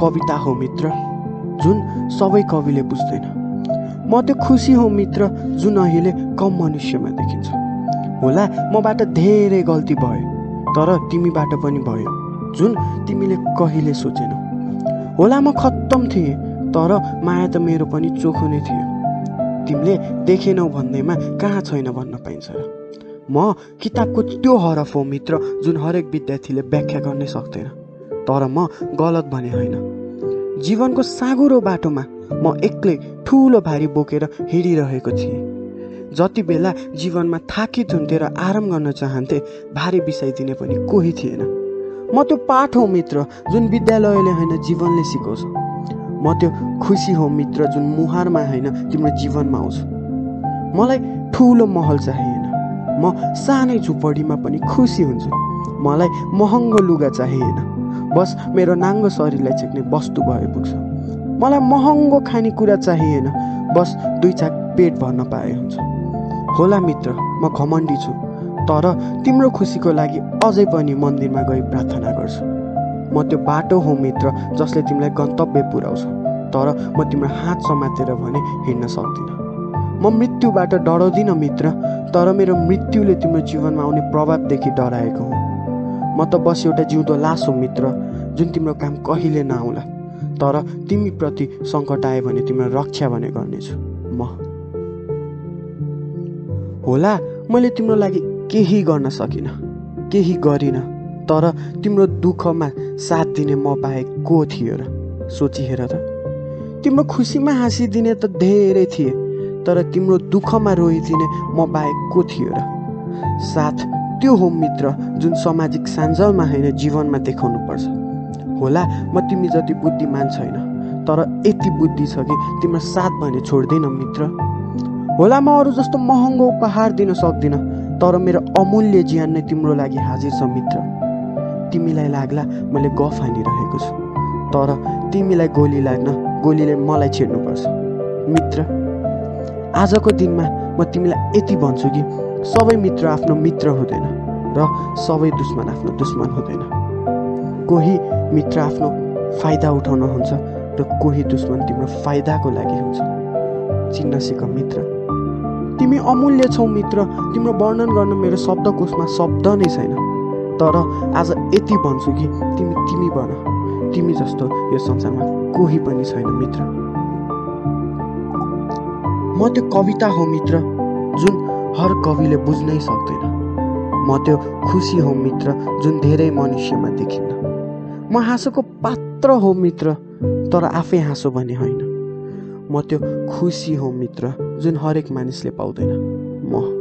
कविता हो मित्र जुन सबै कविले बुझ्दैन। म त्यो खुसी हो मित्र जुन अहिले कम मनुष्यमा देखिन्छ। होला मबाट धेरै गल्ती भयो तर तिमीबाट पनि भयो जुन तिमीले कहिले सोचेनौ। होला म खत्तम थिएँ तर माया त मेरो पनि चोखो नै थियो। तिमीले देखेनौ भन्दैमा कहाँ छैन भन्न पाइन्छ र? म किताबको त्यो हरफ हो मित्र जुन हरेक विद्यार्थीले व्याख्या गर्नै सक्दैन। तर म गलत भने होइन। जीवनको साँगुरो बाटोमा म एक्लै ठुलो भारी बोकेर हिँडिरहेको थिएँ। जति बेला जीवनमा थाकित हुन्थे र आराम गर्न चाहन्थे भारी बिसाइदिने पनि कोही थिएन। म त्यो पाठ हो मित्र जुन विद्यालयले होइन जीवनले सिकाउँछ। म त्यो खुसी हो मित्र जुन मुहारमा होइन तिम्रो जीवनमा आउँछ। मलाई ठुलो महल चाहिएन। म सानै झुपडीमा पनि खुसी हुन्छु। मलाई महँगो लुगा चाहिएन। बस मेरो नाङ्गो शरीरलाई छेक्ने वस्तु भए पुग्छ मलाई महँगो खानेकुरा चाहिएन। बस दुई चाक पेट भर्न पाए हुन्छ। होला मित्र म घमण्डी छु तर तिम्रो खुसीको लागि अझै पनि मन्दिरमा गई प्रार्थना गर्छु। म त्यो बाटो हो मित्र जसले तिमीलाई गन्तव्य पुर्याउँछ तर म तिम्रो हात समातेर भने हिँड्न सक्दिनँ। म मृत्युबाट डराउँदिनँ मित्र तर मेरो मृत्युले तिम्रो जीवनमा आउने प्रभावदेखि डराएको हुँ। म त बस एउटा जिउँदो लास हो मित्र जुन तिम्रो काम कहिले नआउला। तर तिमीप्रति सङ्कट आयो भने तिम्रो रक्षा भने गर्नेछु म। होला मैले तिम्रो लागि केही गर्न सकिनँ केही गरिनँ तर तिम्रो दुःखमा साथ दिने म बाहेक को थियो र? सोची हेर त। तिम्रो खुसीमा हाँसिदिने त धेरै थिए तर तिम्रो दुःखमा रोइदिने म बाहेक को थियो र? साथ त्यो हो मित्र जुन सामाजिक सान्जलमा होइन जीवनमा देखाउनु पर्छ होला म तिमी जति बुद्धिमान छैन तर यति बुद्धि छ कि तिम्रो साथ भने छोड्दैन मित्र। होला म अरू जस्तो महँगो उपहार दिन सक्दिनँ तर मेरो अमूल्य ज्यान नै तिम्रो लागि हाजिर छ मित्र। तिमीलाई लाग्ला मैले गफ हानिरहेको छु तर तिमीलाई गोली लाग्न गोलीले मलाई छिर्नुपर्छ मित्र आजको दिनमा म तिमीलाई यति भन्छु कि सबै मित्र आफ्नो मित्र हुँदैन र सबै दुश्मन आफ्नो दुश्मन हुँदैन। कोही मित्र आफ्नो फाइदा उठाउन हुन्छ र कोही दुश्मन तिम्रो फाइदाको लागि हुन्छ। चिन्न सिक मित्र। तिमी अमूल्य छौ मित्र। तिम्रो वर्णन गर्न मेरो शब्दकोशमा शब्द नै छैन। तर आज यति भन्छु कि तिमी तिमी बन। तिमी जस्तो यो संसारमा कोही पनि छैन मित्र। म त्यो कविता हो मित्र जुन हर कविले बुझ्नै सक्दैन। म त्यो खुसी हो मित्र जुन धेरै मनुष्यमा देखिन्न। म हाँसोको पात्र हो मित्र तर आफै हाँसो भने होइन। म त्यो खुसी हो मित्र जुन हरेक मानिसले पाउँदैन। म